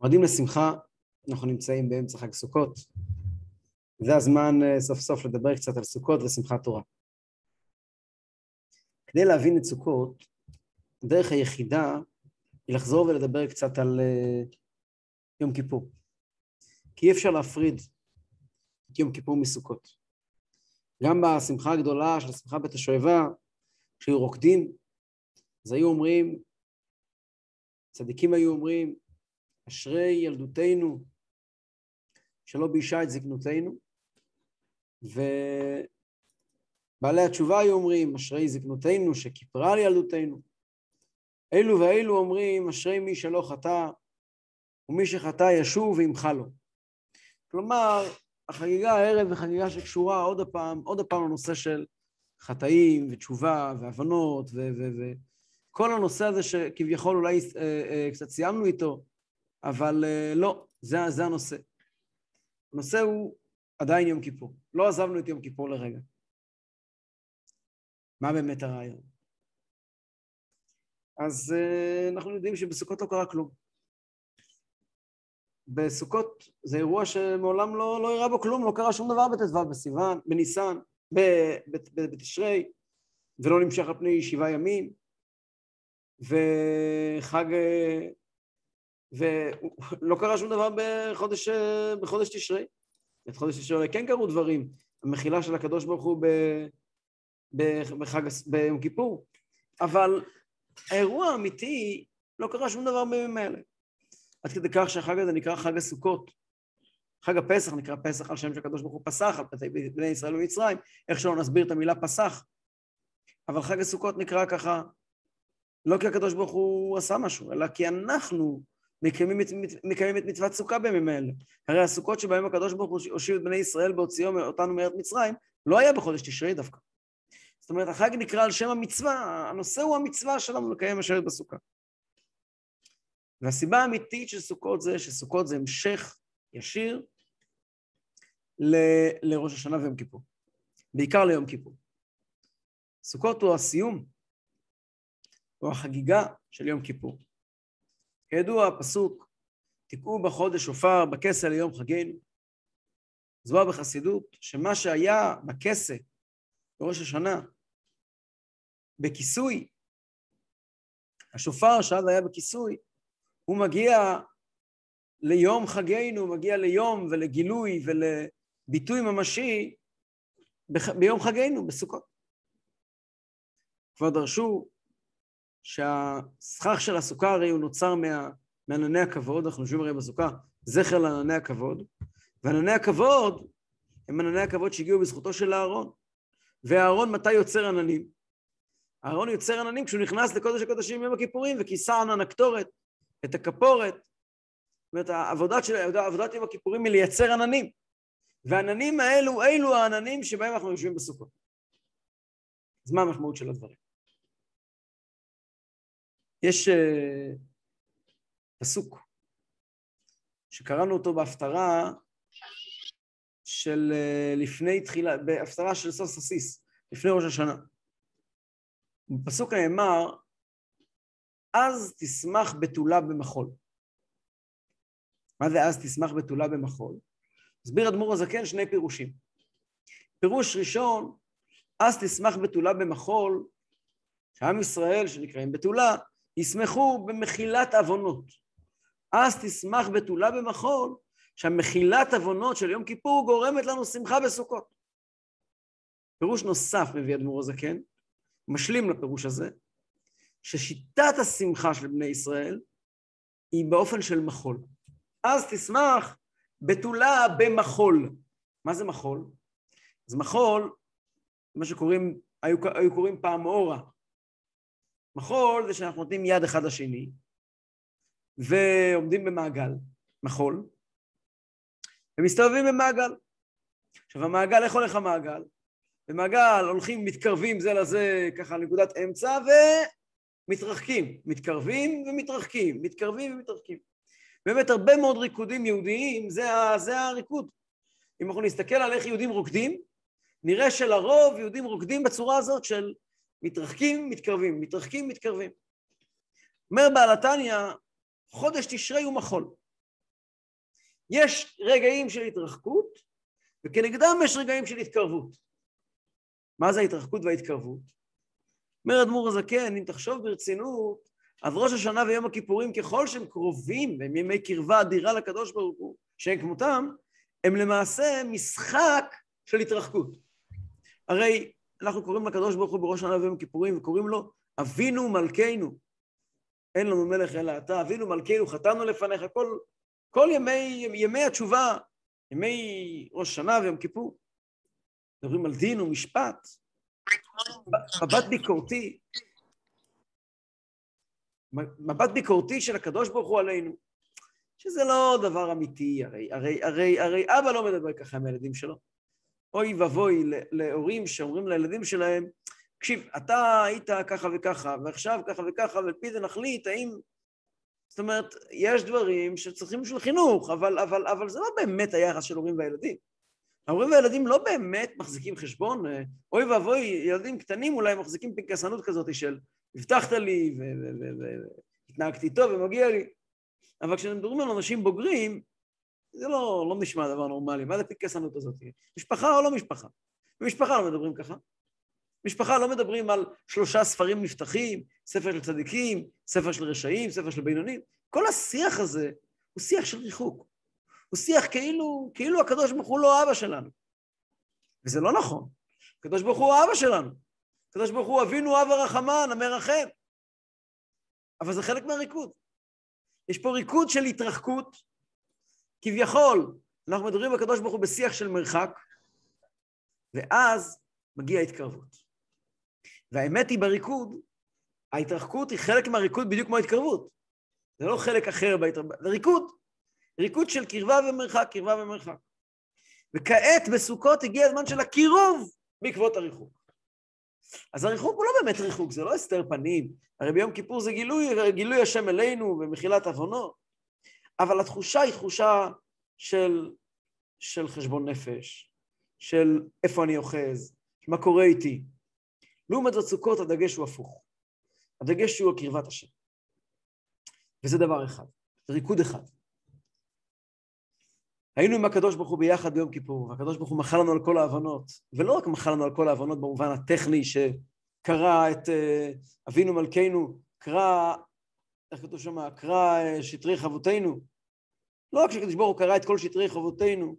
מועדים לשמחה, אנחנו נמצאים באמצע חג סוכות. זה הזמן אה, סוף סוף לדבר קצת על סוכות ושמחת תורה. כדי להבין את סוכות, הדרך היחידה היא לחזור ולדבר קצת על uh, יום כיפור. כי אי אפשר להפריד את יום כיפור מסוכות. גם בשמחה הגדולה של שמחה בית השואבה, כשהיו רוקדים, אז היו אומרים, צדיקים היו אומרים, אשרי ילדותנו, שלא ביישה את זקנותנו, ובעלי התשובה היו אומרים, אשרי זקנותנו שכיפרה על ילדותנו. אלו ואלו אומרים, אשרי מי שלא חטא, ומי שחטא ישוב וימחה לו. כלומר, החגיגה הערב היא חגיגה שקשורה עוד הפעם, עוד הפעם לנושא של חטאים ותשובה והבנות וכל הנושא הזה שכביכול אולי אה, אה, קצת סיימנו איתו, אבל אה, לא, זה, זה הנושא. הנושא הוא עדיין יום כיפור. לא עזבנו את יום כיפור לרגע. מה באמת הרעיון? אז uh, אנחנו יודעים שבסוכות לא קרה כלום. בסוכות זה אירוע שמעולם לא, לא אירע בו כלום, לא קרה שום דבר בט"ו בסיוון, בניסן, בתשרי, ולא נמשך על פני שבעה ימים, וחג אה, ולא קרה שום דבר בחודש, בחודש תשרי. בחודש תשרי כן קרו דברים. המחילה של הקדוש ברוך הוא ב, בחג, ביום כיפור. אבל האירוע האמיתי, לא קרה שום דבר בימים האלה. עד כדי כך שהחג הזה נקרא חג הסוכות. חג הפסח נקרא פסח על שם שהקדוש ברוך הוא פסח על פתי בני ישראל ומצרים, איך שלא נסביר את המילה פסח. אבל חג הסוכות נקרא ככה, לא כי הקדוש ברוך הוא עשה משהו, אלא כי אנחנו מקיימים את, מקיימים את מצוות סוכה בימים האלה. הרי הסוכות שבהם הקדוש ברוך הוא הושיב את בני ישראל בהוציאו אותנו מארץ מצרים, לא היה בחודש תשרי דווקא. זאת אומרת, החג נקרא על שם המצווה, הנושא הוא המצווה שלנו לקיים השבת בסוכה. והסיבה האמיתית של סוכות זה שסוכות זה המשך ישיר ל, לראש השנה ויום כיפור, בעיקר ליום כיפור. סוכות הוא הסיום, הוא החגיגה של יום כיפור. כידוע, הפסוק, תקעו בחודש שופר בכסה ליום חגנו. זוהה בחסידות, שמה שהיה בכסה בראש השנה, בכיסוי, השופר שאז היה בכיסוי, הוא מגיע ליום חגנו, הוא מגיע ליום ולגילוי ולביטוי ממשי ביום חגנו, בסוכות. כבר דרשו שהסכך של הסוכה הרי הוא נוצר מה, מענני הכבוד, אנחנו יושבים הרי בסוכה, זכר לענני הכבוד, וענני הכבוד הם ענני הכבוד שהגיעו בזכותו של אהרון. ואהרון מתי יוצר עננים? אהרון יוצר עננים כשהוא נכנס לקודש הקודשים יום הכיפורים וכיסה ענן הקטורת, את הכפורת. זאת אומרת, העבודת, של, עבודת יום הכיפורים היא לייצר עננים. והעננים האלו, אלו העננים שבהם אנחנו יושבים בסוכות. אז מה המשמעות של הדברים? יש uh, פסוק שקראנו אותו בהפטרה של uh, לפני תחילה, בהפטרה של סוף סוסיס, לפני ראש השנה. בפסוק נאמר, אז תשמח בתולה במחול. מה זה אז תשמח בתולה במחול? הסביר אדמו"ר הזקן שני פירושים. פירוש ראשון, אז תשמח בתולה במחול, שעם ישראל שנקראים בתולה, ישמחו במחילת עוונות. אז תשמח בתולה במחול, שהמחילת עוונות של יום כיפור גורמת לנו שמחה בסוכות. פירוש נוסף מביא אדמו"ר הזקן, משלים לפירוש הזה, ששיטת השמחה של בני ישראל היא באופן של מחול. אז תשמח בתולה במחול. מה זה מחול? אז מחול, מה שקוראים, היו, היו קוראים פעם אורה. מחול זה שאנחנו נותנים יד אחד לשני ועומדים במעגל, מחול, ומסתובבים במעגל. עכשיו המעגל, איך הולך המעגל? במעגל הולכים, מתקרבים זה לזה, ככה נקודת אמצע, ומתרחקים. מתקרבים ומתרחקים, מתקרבים ומתרחקים. באמת הרבה מאוד ריקודים יהודיים, זה, זה הריקוד. אם אנחנו נסתכל על איך יהודים רוקדים, נראה שלרוב יהודים רוקדים בצורה הזאת של מתרחקים, מתקרבים, מתרחקים, מתקרבים. אומר בעל התניא, חודש תשרי הוא מחול. יש רגעים של התרחקות, וכנגדם יש רגעים של התקרבות. מה זה ההתרחקות וההתקרבות? אומר אדמו"ר הזקן, אם תחשוב ברצינות, אז ראש השנה ויום הכיפורים, ככל שהם קרובים, והם ימי קרבה אדירה לקדוש ברוך הוא, שאין כמותם, הם למעשה משחק של התרחקות. הרי אנחנו קוראים לקדוש ברוך הוא בראש השנה ויום הכיפורים, וקוראים לו אבינו מלכנו. אין לנו מלך אלא אתה, אבינו מלכנו, חטאנו לפניך, כל, כל ימי, ימי התשובה, ימי ראש השנה ויום כיפור. מדברים על דין ומשפט, מבט ביקורתי, מבט ביקורתי של הקדוש ברוך הוא עלינו, שזה לא דבר אמיתי, הרי, הרי, הרי, הרי אבא לא מדבר ככה עם הילדים שלו. אוי ואבוי להורים שאומרים לילדים שלהם, תקשיב, אתה היית ככה וככה, ועכשיו ככה וככה, ועל פי זה נחליט האם... זאת אומרת, יש דברים שצריכים בשביל חינוך, אבל, אבל, אבל זה לא באמת היחס של הורים וילדים. ההורים והילדים לא באמת מחזיקים חשבון, אוי ואבוי, ילדים קטנים אולי מחזיקים פנקסנות כזאת של הבטחת לי והתנהגתי טוב ומגיע לי, אבל כשמדברים על אנשים בוגרים, זה לא, לא נשמע דבר נורמלי. מה זה פנקסנות הזאת? משפחה או לא משפחה? במשפחה לא מדברים ככה. משפחה לא מדברים על שלושה ספרים נפתחים, ספר של צדיקים, ספר של רשעים, ספר של בינונים. כל השיח הזה הוא שיח של ריחוק. הוא שיח כאילו, כאילו הקדוש ברוך הוא לא אבא שלנו. וזה לא נכון. הקדוש ברוך הוא אבא שלנו. הקדוש ברוך הוא אבינו אב הרחמן, המרחם. אבל זה חלק מהריקוד. יש פה ריקוד של התרחקות. כביכול, אנחנו מדברים בקדוש ברוך הוא בשיח של מרחק, ואז מגיעה התקרבות. והאמת היא בריקוד, ההתרחקות היא חלק מהריקוד בדיוק כמו ההתקרבות. זה לא חלק אחר בהתרחקות, זה ריקוד. ריקוד של קרבה ומרחק, קרבה ומרחק. וכעת בסוכות הגיע הזמן של הקירוב בעקבות הריחוק. אז הריחוק הוא לא באמת ריחוק, זה לא הסתר פנים. הרי ביום כיפור זה גילוי, גילוי השם אלינו ומחילת עוונות. אבל התחושה היא תחושה של, של חשבון נפש, של איפה אני אוחז, מה קורה איתי. לעומת זאת סוכות הדגש הוא הפוך. הדגש הוא הקרבת השם. וזה דבר אחד, זה ריקוד אחד. היינו עם הקדוש ברוך הוא ביחד ביום כיפור, והקדוש ברוך הוא מחל לנו על כל ההבנות, ולא רק מחל לנו על כל ההבנות במובן הטכני שקרא את uh, אבינו מלכנו, קרא, איך כתוב שם? קרא uh, שטרי חבותינו. לא רק שקדוש ברוך הוא קרא את כל שטרי חבותינו,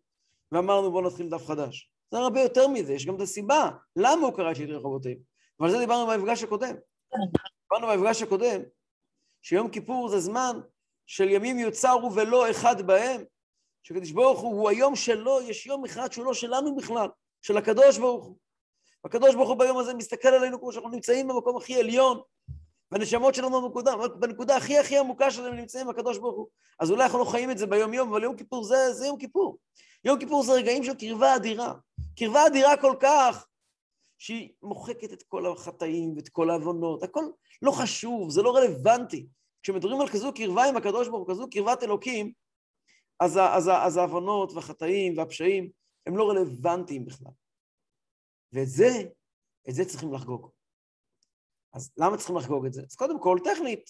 ואמרנו בואו נתחיל דף חדש. זה הרבה יותר מזה, יש גם את הסיבה למה הוא קרא את שטרי חבותינו. ועל זה דיברנו במפגש הקודם. דיברנו במפגש הקודם, שיום כיפור זה זמן של ימים יוצרו ולא אחד בהם, שקדוש ברוך הוא, הוא היום שלו, יש יום אחד שהוא לא שלנו בכלל, של הקדוש ברוך הוא. הקדוש ברוך הוא ביום הזה מסתכל עלינו כמו שאנחנו נמצאים במקום הכי עליון, והנשמות שלנו בנקודה, בנקודה הכי הכי עמוקה שלנו נמצאים בקדוש ברוך הוא. אז אולי אנחנו לא חיים את זה ביום יום, אבל יום כיפור זה, זה יום כיפור. יום כיפור זה רגעים של קרבה אדירה. קרבה אדירה כל כך, שהיא מוחקת את כל החטאים ואת כל העוונות, הכל לא חשוב, זה לא רלוונטי. כשמדברים על כזו קרבה עם הקדוש ברוך הוא, כזו קרבת אלוקים, אז, אז, אז העוונות והחטאים והפשעים הם לא רלוונטיים בכלל. ואת זה, את זה צריכים לחגוג. אז למה צריכים לחגוג את זה? אז קודם כל, טכנית.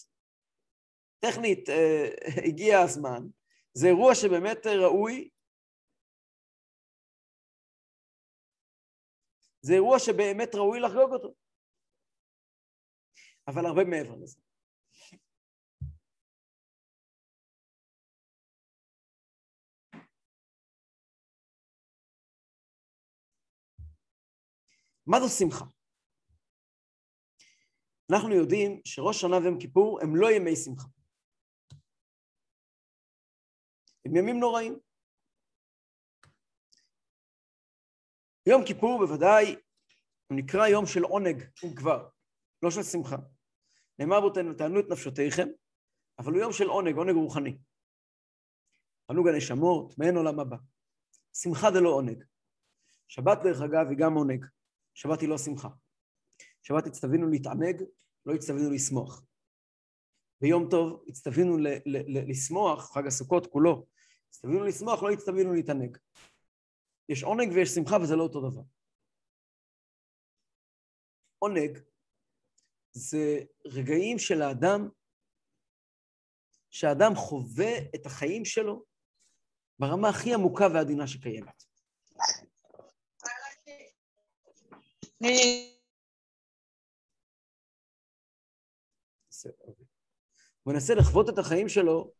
טכנית, אה, הגיע הזמן. זה אירוע שבאמת ראוי. זה אירוע שבאמת ראוי לחגוג אותו. אבל הרבה מעבר לזה. מה זו שמחה? אנחנו יודעים שראש שנה ויום כיפור הם לא ימי שמחה. הם ימים נוראים. יום כיפור בוודאי הוא נקרא יום של עונג, הוא כבר, לא של שמחה. נאמר בו תענו את נפשותיכם, אבל הוא יום של עונג, עונג רוחני. ענוג הנשמות, מעין עולם הבא. שמחה זה לא עונג. שבת, דרך אגב, היא גם עונג. שבת היא לא שמחה. שבת הצטווינו להתענג, לא הצטווינו לשמוח. ביום טוב הצטווינו לשמוח, חג הסוכות כולו, הצטווינו לשמוח, לא הצטווינו להתענג. יש עונג ויש שמחה וזה לא אותו דבר. עונג זה רגעים של האדם, שהאדם חווה את החיים שלו ברמה הכי עמוקה ועדינה שקיימת. אוקיי. הוא מנסה לחוות את החיים שלו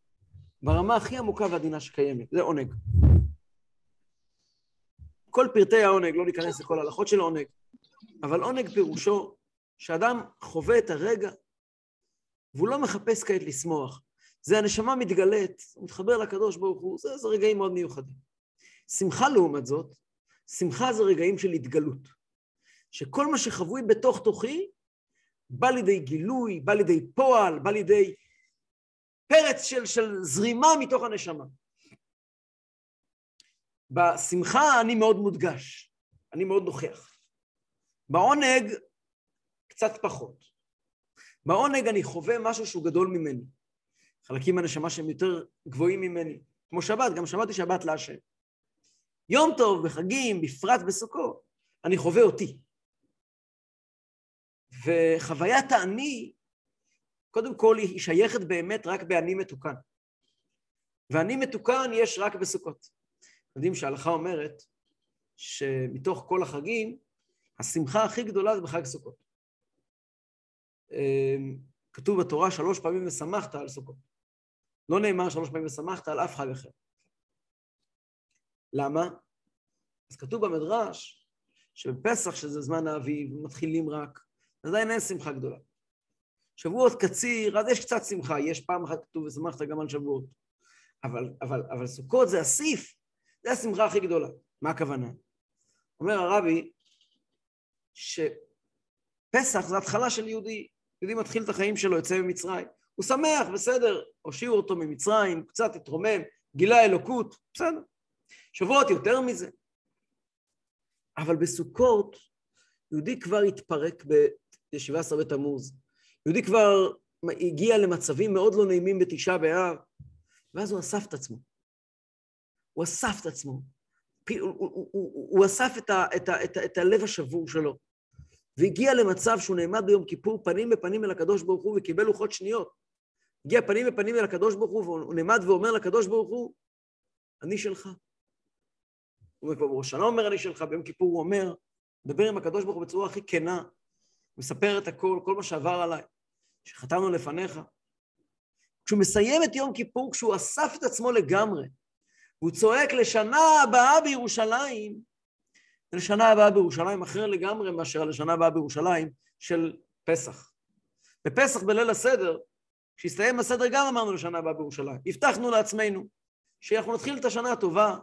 ברמה הכי עמוקה ועדינה שקיימת, זה עונג. כל פרטי העונג, לא ניכנס לכל ההלכות של העונג, אבל עונג פירושו שאדם חווה את הרגע והוא לא מחפש כעת לשמוח. זה הנשמה מתגלית, הוא מתחבר לקדוש ברוך הוא, זה, זה רגעים מאוד מיוחדים. שמחה לעומת זאת, שמחה זה רגעים של התגלות. שכל מה שחבוי בתוך תוכי בא לידי גילוי, בא לידי פועל, בא לידי פרץ של, של זרימה מתוך הנשמה. בשמחה אני מאוד מודגש, אני מאוד נוכח. בעונג, קצת פחות. בעונג אני חווה משהו שהוא גדול ממני. חלקים מהנשמה שהם יותר גבוהים ממני. כמו שבת, גם שמעתי שבת להשם. יום טוב, בחגים, בפרט בסוכות, אני חווה אותי. וחוויית האני, קודם כל היא שייכת באמת רק באני מתוקן. ואני מתוקן יש רק בסוכות. יודעים שההלכה אומרת שמתוך כל החגים, השמחה הכי גדולה זה בחג סוכות. אמ, כתוב בתורה שלוש פעמים ושמחת על סוכות. לא נאמר שלוש פעמים ושמחת על אף חג אחר. למה? אז כתוב במדרש שבפסח, שזה זמן האביב, מתחילים רק, עדיין אין שמחה גדולה. שבועות קציר, אז יש קצת שמחה, יש פעם אחת כתוב ושמחת גם על שבועות. אבל, אבל, אבל סוכות זה אסיף, זה השמחה הכי גדולה. מה הכוונה? אומר הרבי שפסח זה התחלה של יהודי. יהודי מתחיל את החיים שלו, יוצא ממצרים. הוא שמח, בסדר, הושיעו אותו ממצרים, קצת התרומם, גילה אלוקות, בסדר. שבועות יותר מזה. אבל בסוכות יהודי כבר התפרק ב-17 בתמוז. יהודי כבר הגיע למצבים מאוד לא נעימים בתשעה באב, ואז הוא אסף את עצמו. הוא אסף את עצמו. הוא, הוא, הוא, הוא אסף את, ה, את, ה, את, ה, את הלב השבור שלו, והגיע למצב שהוא נעמד ביום כיפור פנים בפנים אל הקדוש ברוך הוא וקיבל לוחות שניות. הגיע פנים בפנים אל הקדוש ברוך הוא, והוא נעמד ואומר לקדוש ברוך הוא, אני שלך. הוא בראש השנה אומר אני שלך, ביום כיפור הוא אומר, מדבר עם הקדוש ברוך הוא בצורה הכי כנה, מספר את הכל, כל מה שעבר עליי, שחתמנו לפניך. כשהוא מסיים את יום כיפור, כשהוא אסף את עצמו לגמרי, והוא צועק לשנה הבאה בירושלים, לשנה הבאה בירושלים אחר לגמרי מאשר לשנה הבאה בירושלים של פסח. בפסח בליל הסדר, כשהסתיים הסדר גם אמרנו לשנה הבאה בירושלים. הבטחנו לעצמנו שאנחנו נתחיל את השנה הטובה,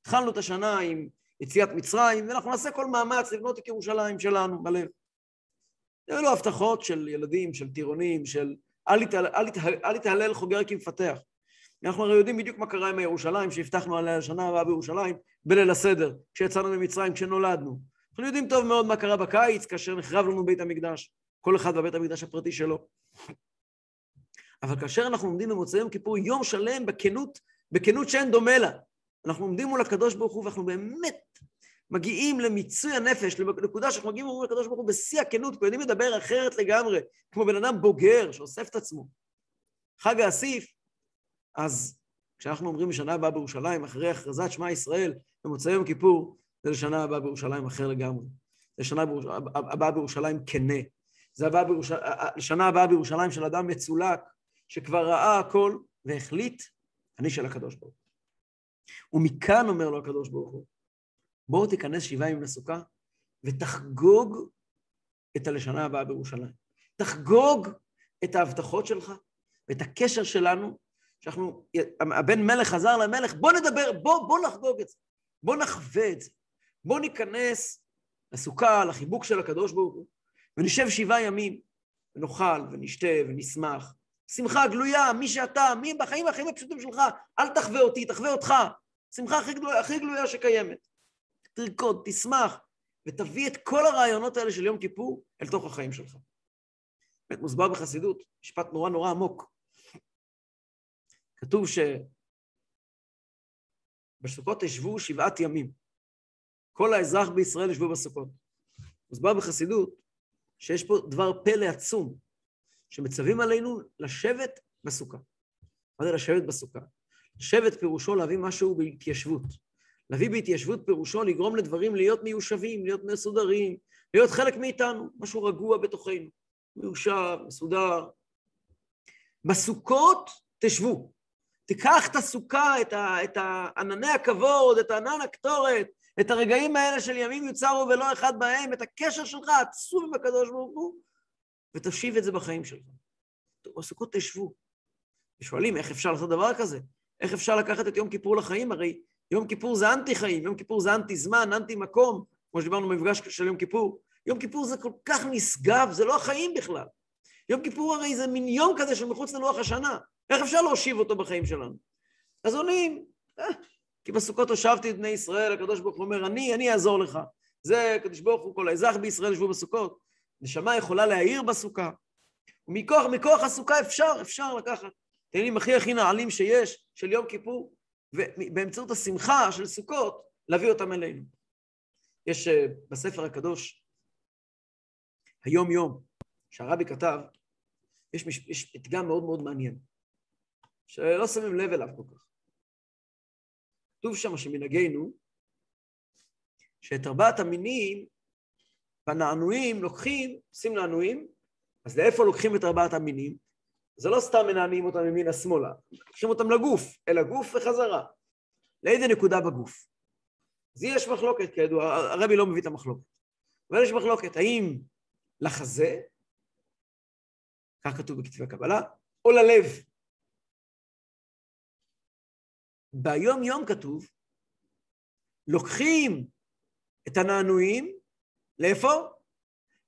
התחלנו את השנה עם יציאת מצרים, ואנחנו נעשה כל מאמץ לבנות את ירושלים שלנו בלב. אלו הבטחות של ילדים, של טירונים, של אל יתהלל חוגר כי מפתח. אנחנו הרי יודעים בדיוק מה קרה עם הירושלים, שהבטחנו עליה לשנה הבאה בירושלים, בליל הסדר, כשיצאנו ממצרים, כשנולדנו. אנחנו יודעים טוב מאוד מה קרה בקיץ, כאשר נחרב לנו בית המקדש, כל אחד בבית המקדש הפרטי שלו. אבל כאשר אנחנו עומדים במוצאי יום כיפור, יום שלם בכנות, בכנות שאין דומה לה. אנחנו עומדים מול הקדוש ברוך הוא, ואנחנו באמת מגיעים למיצוי הנפש, לנקודה שאנחנו מגיעים מול הקדוש ברוך הוא בשיא הכנות, כי יודעים לדבר אחרת לגמרי, כמו בן אדם בוגר שאוסף את עצמו. חג האסיף, אז כשאנחנו אומרים בשנה הבאה בירושלים, אחרי הכרזת שמע ישראל במוצאי יום כיפור, זה לשנה הבאה בירושלים אחר לגמרי. זה שנה הבאה בירושלים כנה. זה הבא בירוש... לשנה הבאה בירושלים של אדם מצולק, שכבר ראה הכל והחליט, אני של הקדוש ברוך הוא. ומכאן אומר לו הקדוש ברוך הוא, בואו תיכנס שבעה ימים לסוכה ותחגוג את הלשנה הבאה בירושלים. תחגוג את ההבטחות שלך ואת הקשר שלנו שאנחנו, הבן מלך חזר למלך, בוא נדבר, בוא, בוא נחגוג את זה, בוא נחווה את זה, בוא ניכנס לסוכה, לחיבוק של הקדוש ברוך הוא, ונשב שבעה ימים, ונאכל ונשתה ונשמח. שמחה גלויה, מי שאתה, מי בחיים הכי הפשוטים שלך, אל תחווה אותי, תחווה אותך. שמחה הכי גלויה, הכי גלויה שקיימת. תרקוד, תשמח, ותביא את כל הרעיונות האלה של יום כיפור אל תוך החיים שלך. באמת מוסבר בחסידות, משפט נורא נורא עמוק. כתוב שבסוכות ישבו שבעת ימים. כל האזרח בישראל ישבו בסוכות. מוסבר בחסידות שיש פה דבר פלא עצום, שמצווים עלינו לשבת בסוכה. מה זה לשבת בסוכה? שבט פירושו להביא משהו בהתיישבות. להביא בהתיישבות פירושו לגרום לדברים להיות מיושבים, להיות מסודרים, להיות חלק מאיתנו, משהו רגוע בתוכנו, מיושב, מסודר. בסוכות תשבו. תיקח את הסוכה, את, ה, את ענני הכבוד, את ענן הקטורת, את הרגעים האלה של ימים יוצרו ולא אחד בהם, את הקשר שלך העצוב עם הקדוש ברוך הוא, ותשיב את זה בחיים שלך. בסוכות תשבו. ושואלים, איך אפשר לעשות דבר כזה? איך אפשר לקחת את יום כיפור לחיים? הרי יום כיפור זה אנטי חיים, יום כיפור זה אנטי זמן, אנטי מקום, כמו שדיברנו במפגש של יום כיפור. יום כיפור זה כל כך נשגב, זה לא החיים בכלל. יום כיפור הרי זה מין יום כזה שמחוץ ללוח השנה. איך אפשר להושיב אותו בחיים שלנו? אז עונים, אה, כי בסוכות הושבתי את בני ישראל, הקדוש ברוך הוא אומר, אני, אני אעזור לך. זה הקדוש ברוך הוא, כל האזרח בישראל ישבו בסוכות. נשמה יכולה להעיר בסוכה. ומכוח מכוח הסוכה אפשר, אפשר לקחת. תהילים הכי הכי נעלים שיש, של יום כיפור, ובאמצעות השמחה של סוכות, להביא אותם אלינו. יש uh, בספר הקדוש, היום יום, שהרבי כתב, יש, מש, יש פתגם מאוד מאוד מעניין, שלא שמים לב אליו כל כך. כתוב שם שמנהגנו, שאת ארבעת המינים בנענועים לוקחים, עושים נענועים, אז לאיפה לוקחים את ארבעת המינים? זה לא סתם מנענעים אותם ימינה שמאלה, לוקחים אותם לגוף, אל הגוף וחזרה. לאיזה נקודה בגוף? אז יש מחלוקת, כידוע, הרבי לא מביא את המחלוקת. אבל יש מחלוקת, האם לחזה, כך כתוב בכתבי הקבלה, או ללב. ביום יום כתוב, לוקחים את הנענועים, לאיפה?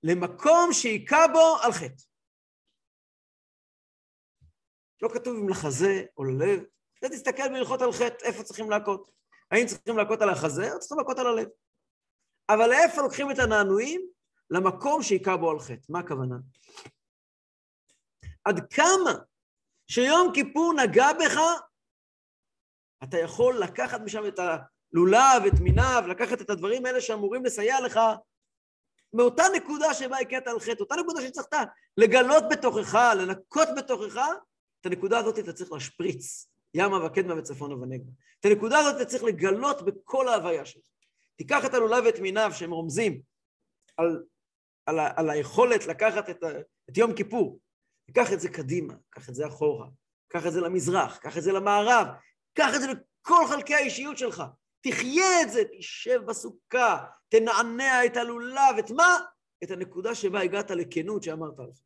למקום שהיכה בו על חטא. לא כתוב אם לחזה או ללב. זה תסתכל בהלכות על חטא, איפה צריכים להכות. האם צריכים להכות על החזה או צריכים להכות על הלב. אבל לאיפה לוקחים את הנענועים? למקום שהיכה בו על חטא. מה הכוונה? עד כמה שיום כיפור נגע בך, אתה יכול לקחת משם את הלולב, את מיניו, לקחת את הדברים האלה שאמורים לסייע לך מאותה נקודה שבה הכית על חטא, אותה נקודה שצריכת לגלות בתוכך, לנקות בתוכך, את הנקודה הזאת אתה צריך להשפריץ, ימה וקדמה וצפונה ונגבה. את הנקודה הזאת אתה צריך לגלות בכל ההוויה שלך. תיקח את הלולב ואת מיניו שהם רומזים על, על, על היכולת לקחת את, את יום כיפור, תיקח את זה קדימה, קח את זה אחורה, קח את זה למזרח, קח את זה למערב, קח את זה לכל חלקי האישיות שלך. תחיה את זה, תשב בסוכה, תנענע את הלולב, את מה? את הנקודה שבה הגעת לכנות שאמרת לך.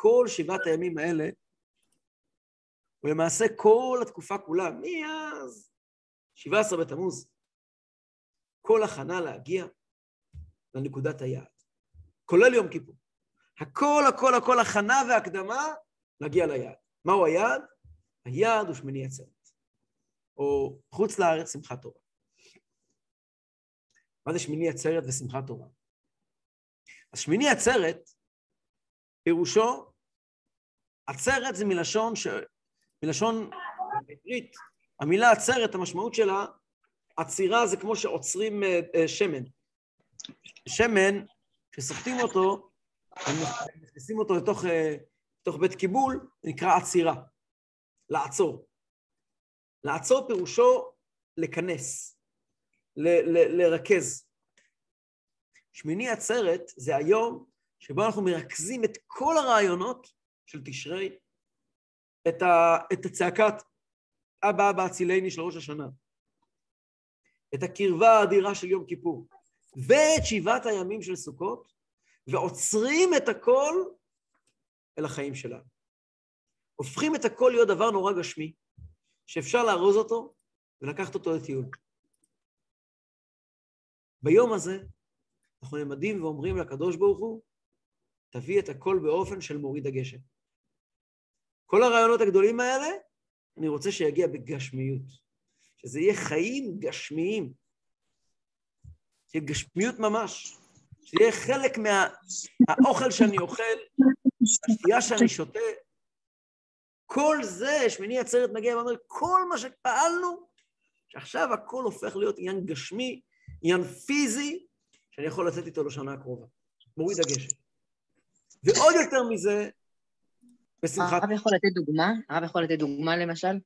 כל שבעת הימים האלה, ולמעשה כל התקופה כולה, מאז 17 בתמוז, כל הכנה להגיע לנקודת היעד, כולל יום כיפור. הכל, הכל, הכל הכנה והקדמה להגיע ליעד. מהו היעד? היעד הוא שמיני עצרת, או חוץ לארץ שמחת תורה. מה זה שמיני עצרת ושמחת תורה? אז שמיני עצרת, פירושו, עצרת זה מלשון, ש... מלשון בעברית, המילה עצרת, המשמעות שלה, עצירה זה כמו שעוצרים uh, uh, שמן. שמן, כשסוחטים אותו, מכניסים אותו לתוך, uh, לתוך בית קיבול, נקרא עצירה, לעצור. לעצור פירושו לכנס, ל- ל- לרכז. שמיני עצרת זה היום שבו אנחנו מרכזים את כל הרעיונות של תשרי, את, ה, את הצעקת אבא אבא אצילני של ראש השנה, את הקרבה האדירה של יום כיפור, ואת שבעת הימים של סוכות, ועוצרים את הכל אל החיים שלנו. הופכים את הכל להיות דבר נורא גשמי, שאפשר לארוז אותו ולקחת אותו לטיול. ביום הזה אנחנו נעמדים ואומרים לקדוש ברוך הוא, תביא את הכל באופן של מוריד הגשם. כל הרעיונות הגדולים האלה, אני רוצה שיגיע בגשמיות. שזה יהיה חיים גשמיים. שיהיה גשמיות ממש. שיהיה חלק מהאוכל מה... שאני אוכל, השתייה שאני שותה. כל זה, שמיני עצרת מגיע ואומר, כל מה שפעלנו, שעכשיו הכל הופך להיות עניין גשמי, עניין פיזי, שאני יכול לצאת איתו לשנה הקרובה. מוריד הגשם. ועוד יותר מזה, בשמחת... הרב יכול לתת דוגמה? הרב יכול לתת דוגמה למשל?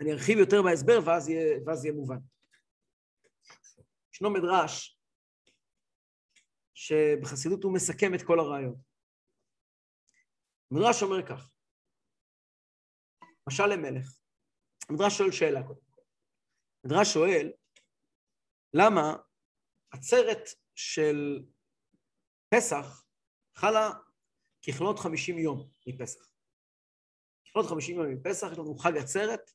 אני ארחיב יותר בהסבר ואז יהיה, ואז יהיה מובן. ישנו מדרש שבחסידות הוא מסכם את כל הרעיון. המדרש אומר כך, משל למלך. המדרש שואל שאלה קודם כל. המדרש שואל, למה עצרת של פסח חלה ככלות חמישים יום מפסח. ככלות חמישים יום מפסח, יש לנו חג עצרת,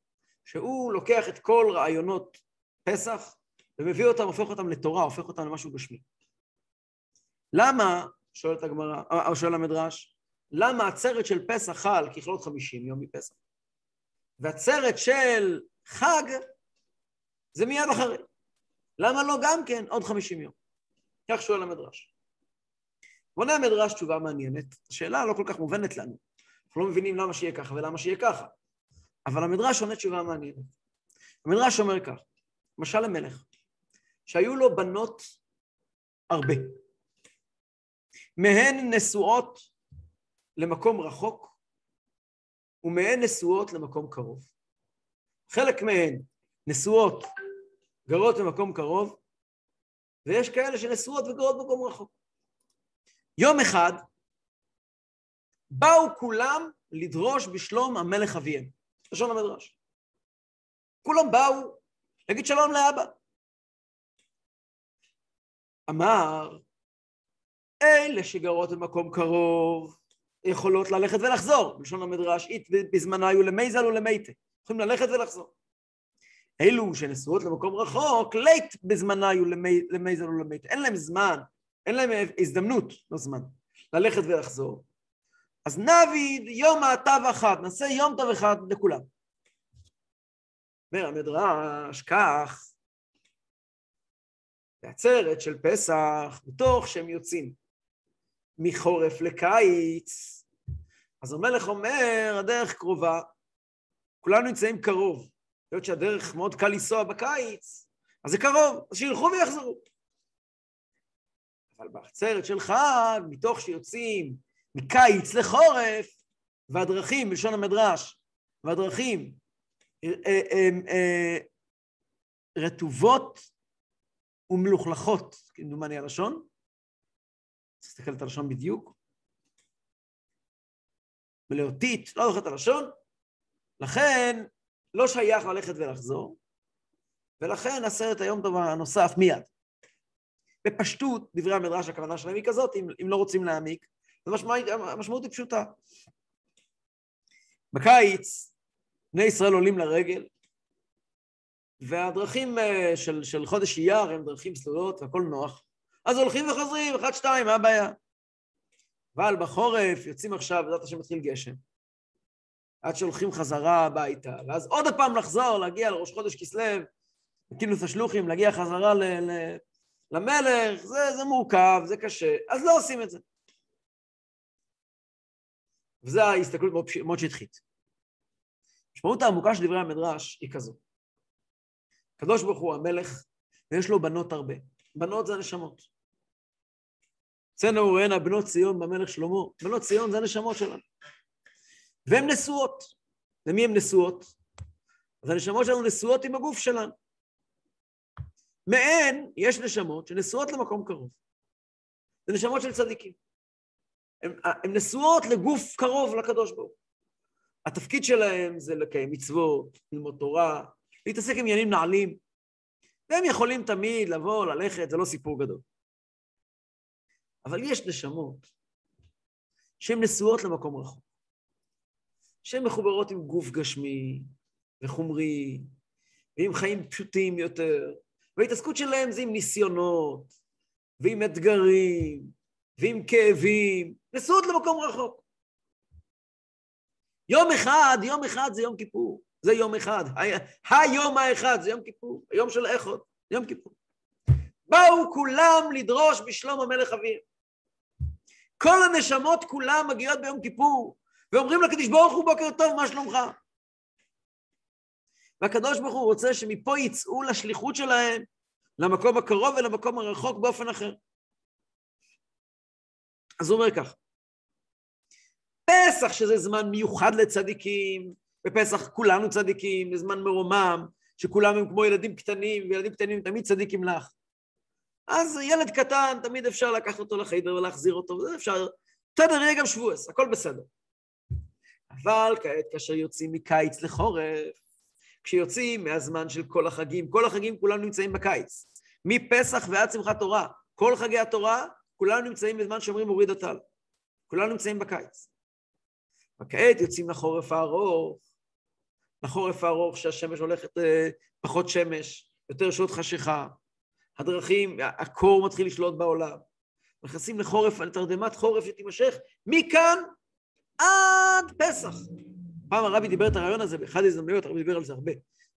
שהוא לוקח את כל רעיונות פסח ומביא אותם, הופך אותם לתורה, הופך אותם למשהו גשמי. למה, שואלת הגמרא, או אה, שואל המדרש, למה עצרת של פסח חל ככלות חמישים יום מפסח? ועצרת של חג זה מיד אחרי. למה לא גם כן עוד חמישים יום? כך שואל המדרש. בונה המדרש תשובה מעניינת, השאלה לא כל כך מובנת לנו. אנחנו לא מבינים למה שיהיה ככה ולמה שיהיה ככה. אבל המדרש עונה תשובה מעניינת. המדרש אומר כך, משל למלך, שהיו לו בנות הרבה. מהן נשואות למקום רחוק, ומהן נשואות למקום קרוב. חלק מהן נשואות, גרות במקום קרוב, ויש כאלה שנשואות וגרות במקום רחוק. יום אחד באו כולם לדרוש בשלום המלך אביהם, לשון המדרש. כולם באו להגיד שלום לאבא. אמר, אלה שגרות במקום קרוב יכולות ללכת ולחזור, בלשון המדרש, אית בזמנה היו למייזל ולמייטה, יכולים ללכת ולחזור. אלו שנשואות למקום רחוק, לית בזמנה היו למייזל ולמייטה, אין להם זמן, אין להם הזדמנות, לא זמן, ללכת ולחזור. אז נביד יום התו אחד, נעשה יום טוב אחד לכולם. אומר המדרש, כך, בעצרת של פסח, בתוך שהם יוצאים מחורף לקיץ, אז המלך אומר, הדרך קרובה, כולנו נמצאים קרוב. היות שהדרך מאוד קל לנסוע בקיץ, אז זה קרוב, אז שילכו ויחזרו. אבל בעצרת של חג, מתוך שיוצאים מקיץ לחורף, והדרכים, בלשון המדרש, והדרכים הן אה, אה, רטובות ומלוכלכות, כמדומני הלשון. להסתכל את הלשון בדיוק. מלאותית, לא זוכר את הלשון, לכן לא שייך ללכת ולחזור, ולכן עשרת היום טוב הנוסף מיד. בפשטות, דברי המדרש, הכוונה שלהם היא כזאת, אם, אם לא רוצים להעמיק, המשמעות היא פשוטה. בקיץ, בני ישראל עולים לרגל, והדרכים אה, של, של חודש אייר הם דרכים סלולות והכל נוח, אז הולכים וחוזרים, אחד, שתיים, מה הבעיה? אבל בחורף יוצאים עכשיו, בעזרת השם מתחיל גשם, עד שהולכים חזרה הביתה, ואז עוד פעם לחזור, להגיע לראש חודש כסלו, כינוס השלוחים, להגיע חזרה ל, ל, למלך, זה, זה מורכב, זה קשה, אז לא עושים את זה. וזו ההסתכלות מאוד, מאוד שטחית. המשמעות העמוקה של דברי המדרש היא כזו. הקדוש ברוך הוא המלך, ויש לו בנות הרבה. בנות זה הנשמות. אצלנו ראינה בנות ציון במלך שלמה, בנות ציון זה הנשמות שלנו. והן נשואות. למי הן נשואות? אז הנשמות שלנו נשואות עם הגוף שלנו. מהן יש נשמות שנשואות למקום קרוב. זה נשמות של צדיקים. הן נשואות לגוף קרוב לקדוש ברוך התפקיד שלהם זה לקיים מצוות, ללמוד תורה, להתעסק עם עניינים נעלים, והם יכולים תמיד לבוא, ללכת, זה לא סיפור גדול. אבל יש נשמות שהן נשואות למקום רחוק, שהן מחוברות עם גוף גשמי וחומרי, ועם חיים פשוטים יותר, וההתעסקות שלהם זה עם ניסיונות, ועם אתגרים, ועם כאבים, נשואות למקום רחוק. יום אחד, יום אחד זה יום כיפור, זה יום אחד. היום האחד זה יום כיפור, היום של איכות, יום כיפור. באו כולם לדרוש בשלום המלך אביהם. כל הנשמות כולם מגיעות ביום כיפור, ואומרים לקדוש ברוך הוא בוקר טוב, מה שלומך? והקדוש ברוך הוא רוצה שמפה יצאו לשליחות שלהם, למקום הקרוב ולמקום הרחוק באופן אחר. אז הוא אומר כך, בפסח, שזה זמן מיוחד לצדיקים, בפסח כולנו צדיקים, זה זמן מרומם, שכולם הם כמו ילדים קטנים, וילדים קטנים תמיד צדיקים לך. אז ילד קטן, תמיד אפשר לקחת אותו לחיידר ולהחזיר אותו, וזה אפשר, בסדר, יהיה גם שבועס, הכל בסדר. אבל כעת כאשר יוצאים מקיץ לחורף, כשיוצאים מהזמן של כל החגים, כל החגים כולנו נמצאים בקיץ, מפסח ועד שמחת תורה, כל חגי התורה, כולנו נמצאים בזמן שאומרים הוריד הטל. כולנו נמצאים בקיץ. וכעת יוצאים לחורף הארוך, לחורף הארוך שהשמש הולכת אה, פחות שמש, יותר שעות חשיכה, הדרכים, הקור מתחיל לשלוט בעולם. נכנסים לחורף, לתרדמת חורף שתימשך מכאן עד פסח. פעם הרבי דיבר את הרעיון הזה באחד ההזדמנויות, הרבי דיבר על זה הרבה.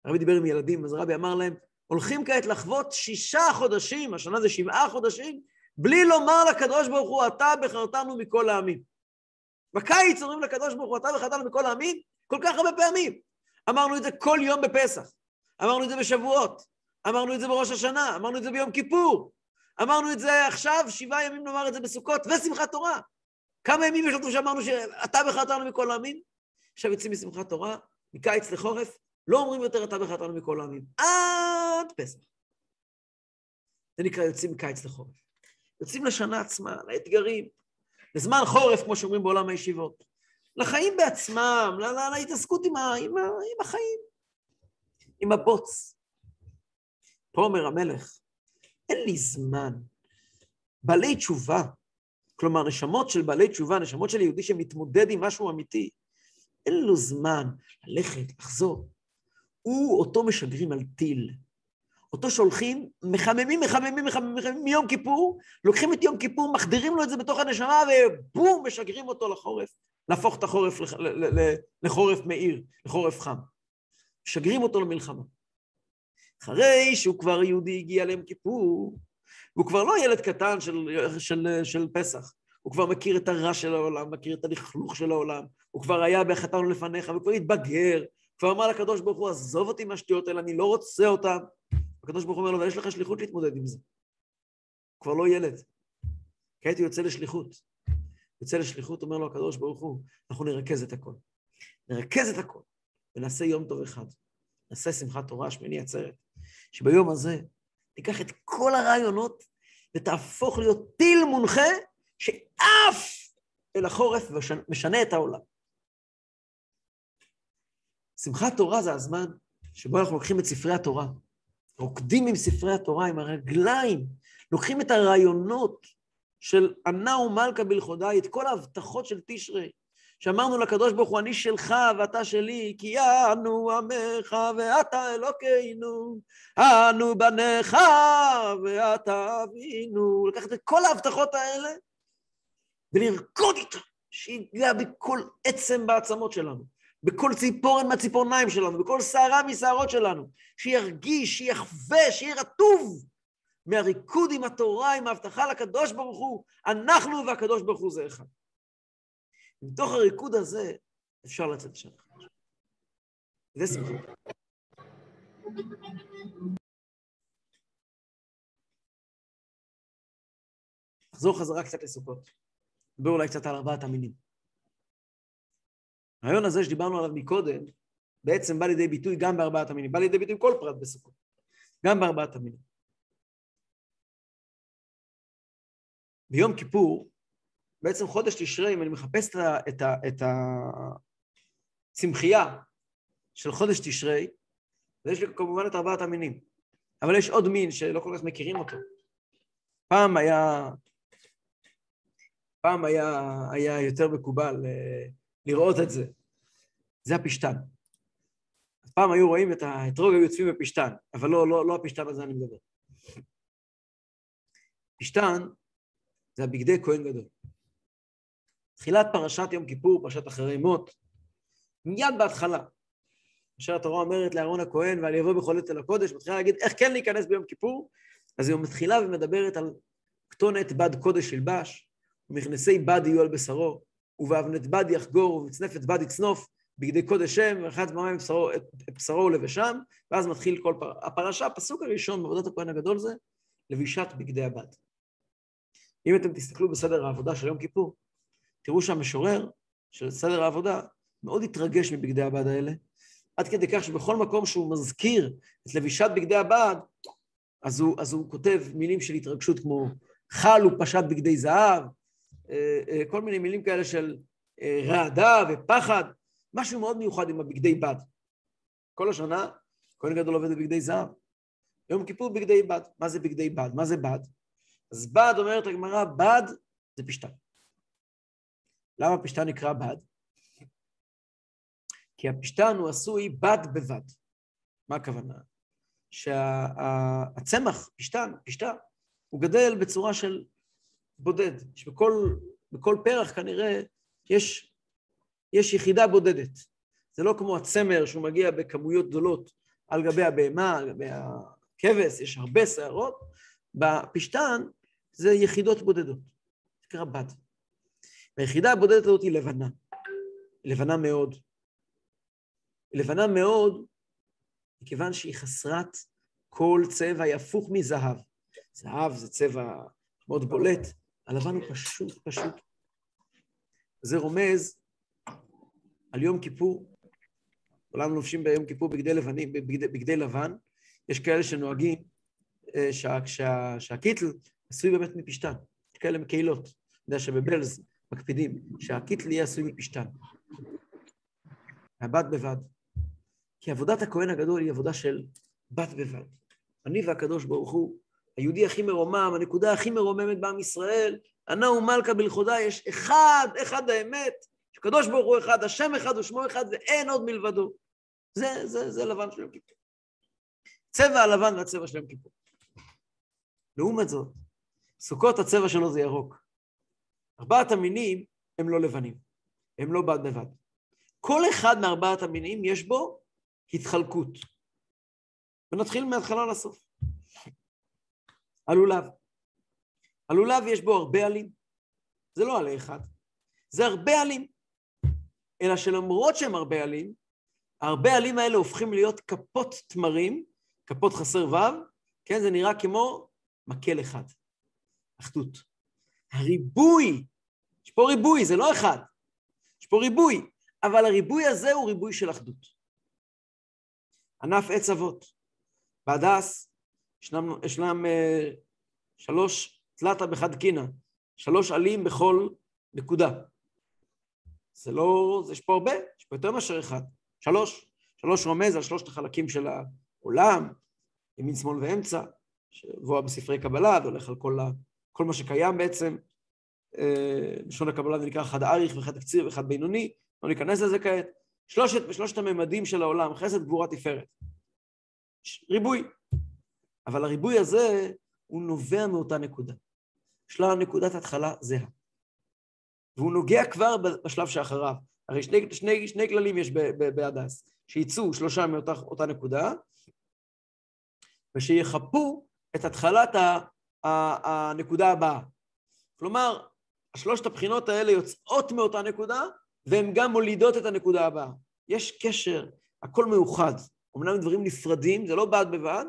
הרבי דיבר עם ילדים, אז הרבי אמר להם, הולכים כעת לחוות שישה חודשים, השנה זה שבעה חודשים, בלי לומר לקדוש ברוך הוא, אתה בחרתנו מכל העמים. בקיץ אומרים לקדוש ברוך הוא, אתה בחרתנו מכל העמים, כל כך הרבה פעמים. אמרנו את זה כל יום בפסח, אמרנו את זה בשבועות, אמרנו את זה בראש השנה, אמרנו את זה ביום כיפור, אמרנו את זה עכשיו, שבעה ימים נאמר את זה בסוכות, ושמחת תורה. כמה ימים יש לנו שאמרנו שאתה בחרתנו מכל העמים? עכשיו יוצאים משמחת תורה, מקיץ לחורף, לא אומרים יותר אתה בחרתנו מכל העמים, עד פסח. זה נקרא יוצאים מקיץ לחורף. יוצאים לשנה עצמה, לאתגרים, לזמן חורף, כמו שאומרים בעולם הישיבות. לחיים בעצמם, לה, לה, להתעסקות עם, ה, עם, ה, עם החיים, עם הבוץ. פה אומר המלך, אין לי זמן. בעלי תשובה, כלומר, נשמות של בעלי תשובה, נשמות של יהודי שמתמודד עם משהו אמיתי, אין לו זמן ללכת, לחזור. הוא אותו משגרים על טיל. אותו שולחים, מחממים, מחממים, מחממים, מחממים מיום כיפור, לוקחים את יום כיפור, מחדירים לו את זה בתוך הנשמה, ובום, משגרים אותו לחורף, להפוך את החורף לחורף מאיר, לחורף חם. משגרים אותו למלחמה. אחרי שהוא כבר יהודי הגיע ליום כיפור, והוא כבר לא ילד קטן של, של, של פסח, הוא כבר מכיר את הרע של העולם, מכיר את הלכלוך של העולם, הוא כבר היה בחטאנו לפניך, וכבר התבגר, כבר אמר לקדוש ברוך הוא, עזוב אותי מהשטויות האלה, אני לא רוצה אותן. הקדוש ברוך הוא אומר לו, ויש לך שליחות להתמודד עם זה. הוא כבר לא ילד. כעת הוא יוצא לשליחות. יוצא לשליחות, אומר לו הקדוש ברוך הוא, אנחנו נרכז את הכל. נרכז את הכל, ונעשה יום טוב אחד. נעשה שמחת תורה, שמיני עצרת. שביום הזה תיקח את כל הרעיונות ותהפוך להיות טיל מונחה שעף אל החורף ומשנה את העולם. שמחת תורה זה הזמן שבו אנחנו לוקחים את ספרי התורה, רוקדים עם ספרי התורה, עם הרגליים, לוקחים את הרעיונות של ענה ומלכה בלכודי, את כל ההבטחות של תשרי, שאמרנו לקדוש ברוך הוא, אני שלך ואתה שלי, כי אנו עמך ואתה אלוקינו, אנו בניך ואתה אבינו. לקחת את כל ההבטחות האלה ולרקוד איתה, שיגע בכל עצם בעצמות שלנו. בכל ציפורן מהציפורניים שלנו, בכל שערה משערות שלנו, שירגיש, שיחווה, שיהיה רטוב מהריקוד עם התורה, עם ההבטחה לקדוש ברוך הוא, אנחנו והקדוש ברוך הוא זה אחד. מתוך הריקוד הזה אפשר לצאת לשם. זה שמחה. נחזור חזרה קצת לסוכות. נדבר אולי קצת על ארבעת המינים. הרעיון הזה שדיברנו עליו מקודם, בעצם בא לידי ביטוי גם בארבעת המינים, בא לידי ביטוי כל פרט בסוכות, גם בארבעת המינים. ביום כיפור, בעצם חודש תשרי, אם אני מחפש את, הצמחייה של חודש תשרי, ויש לי כמובן את ארבעת המינים, אבל יש עוד מין שלא כל כך מכירים אותו. פעם היה, פעם היה, היה יותר מקובל אה, לראות את זה. זה הפשתן. פעם היו רואים את האתרוג, היו יוצאים בפשתן, אבל לא, לא, לא הפשתן הזה אני מדבר. פשתן זה הבגדי כהן גדול. תחילת פרשת יום כיפור, פרשת אחרי מות, מיד בהתחלה, כאשר התורה אומרת לאהרון הכהן, ואני אבוא עת אל הקודש, מתחילה להגיד איך כן להיכנס ביום כיפור, אז היא מתחילה ומדברת על כתונת בד קודש ילבש, ומכנסי בד יהיו על בשרו, ובאבנת בד יחגור, ומצנפת בד יצנוף, בגדי קודש שם, ואחד זממים את בשרו ולבשם, ואז מתחיל כל פר... הפרשה, הפסוק הראשון בעבודת הכהן הגדול זה לבישת בגדי הבד. אם אתם תסתכלו בסדר העבודה של יום כיפור, תראו שהמשורר של סדר העבודה, מאוד התרגש מבגדי הבד האלה, עד כדי כך שבכל מקום שהוא מזכיר את לבישת בגדי הבד, אז הוא, אז הוא כותב מילים של התרגשות כמו חל ופשט בגדי זהב, כל מיני מילים כאלה של אה, רעדה ופחד, משהו מאוד מיוחד עם הבגדי בד. כל השנה, כהן גדול עובד בבגדי זהב. יום כיפור בגדי בד. מה זה בגדי בד? מה זה בד? אז בד, אומרת הגמרא, בד זה פשתן. למה פשתן נקרא בד? כי הפשתן הוא עשוי בד בבד. מה הכוונה? שהצמח, פשתן, פשתה, הוא גדל בצורה של בודד. שבכל בכל פרח כנראה יש, יש יחידה בודדת. זה לא כמו הצמר שהוא מגיע בכמויות גדולות על גבי הבהמה, על גבי הכבש, יש הרבה שערות. בפשתן זה יחידות בודדות, זה נקרא בד. והיחידה הבודדת הזאת היא לבנה. לבנה מאוד. לבנה מאוד מכיוון שהיא חסרת כל צבע, היא הפוך מזהב. זהב זה צבע מאוד בולט, הלבן הוא פשוט פשוט. זה רומז על יום כיפור. כולם לובשים ביום כיפור בגדי, לבנים, בגדי, בגדי לבן. יש כאלה שנוהגים אה, שה, שה, שהקיטל עשוי באמת מפשתן. יש כאלה מקהילות. אני יודע שבבלז מקפידים שהקיטל יהיה עשוי מפשתן. מהבת בבד. כי עבודת הכהן הגדול היא עבודה של בת בבד. אני והקדוש ברוך הוא, היהודי הכי מרומם, הנקודה הכי מרוממת בעם ישראל, ענה ומלכה בלכודה, יש אחד, אחד האמת, שקדוש ברוך הוא אחד, השם אחד ושמו אחד, ואין עוד מלבדו. זה, זה, זה לבן של יום כיפור. צבע הלבן והצבע של יום כיפור. לעומת זאת, סוכות הצבע שלו זה ירוק. ארבעת המינים הם לא לבנים, הם לא בד בבד. כל אחד מארבעת המינים יש בו התחלקות. ונתחיל מההתחלה לסוף. הלולב. הלולב יש בו הרבה עלים. זה לא עלה אחד, זה הרבה עלים. אלא שלמרות שהם הרבה עלים, הרבה עלים האלה הופכים להיות כפות תמרים, כפות חסר ו', כן, זה נראה כמו מקל אחד. אחדות. הריבוי, יש פה ריבוי, זה לא אחד, יש פה ריבוי, אבל הריבוי הזה הוא ריבוי של אחדות. ענף עץ אבות. בהדס ישנם, ישנם uh, שלוש תלתא בחד קינה, שלוש עלים בכל נקודה. זה לא, יש פה הרבה, יש פה יותר מאשר אחד. שלוש. שלוש רומז על שלושת החלקים של העולם, ימין, שמאל ואמצע, שבוע בספרי קבלה, והולך על כל, ה, כל מה שקיים בעצם. לשון הקבלה זה נקרא אחד אריך ואחד קציר ואחד בינוני, לא ניכנס לזה כעת. שלושת, בשלושת הממדים של העולם, חסד, גבורה, תפארת. ריבוי. אבל הריבוי הזה, הוא נובע מאותה נקודה. יש לה נקודת התחלה זהה. והוא נוגע כבר בשלב שאחריו. הרי שני, שני, שני כללים יש בהדס, שיצאו שלושה מאותה נקודה, ושיחפו את התחלת ה, ה, הנקודה הבאה. כלומר, שלושת הבחינות האלה יוצאות מאותה נקודה, והן גם מולידות את הנקודה הבאה. יש קשר, הכל מאוחד. אמנם דברים נפרדים, זה לא בד בבד,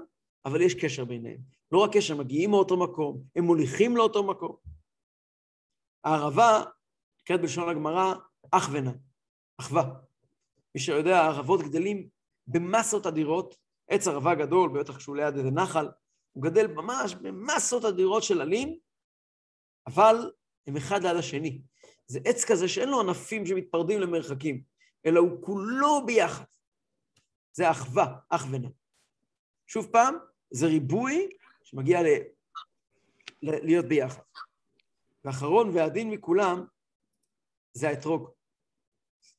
אבל יש קשר ביניהם. לא רק קשר, מגיעים מאותו מקום, הם מוליכים לאותו מקום. הערבה, נקראת בלשון הגמרא, אח ונע, אחווה. מי שיודע, הערבות גדלים במסות אדירות, עץ ערבה גדול, בטח כשהוא ליד איזה נחל, הוא גדל ממש במסות אדירות של עלים, אבל הם אחד ליד השני. זה עץ כזה שאין לו ענפים שמתפרדים למרחקים, אלא הוא כולו ביחד. זה אחווה, אח ונע. שוב פעם, זה ריבוי שמגיע ל... להיות ביחד. ואחרון והדין מכולם זה האתרוג.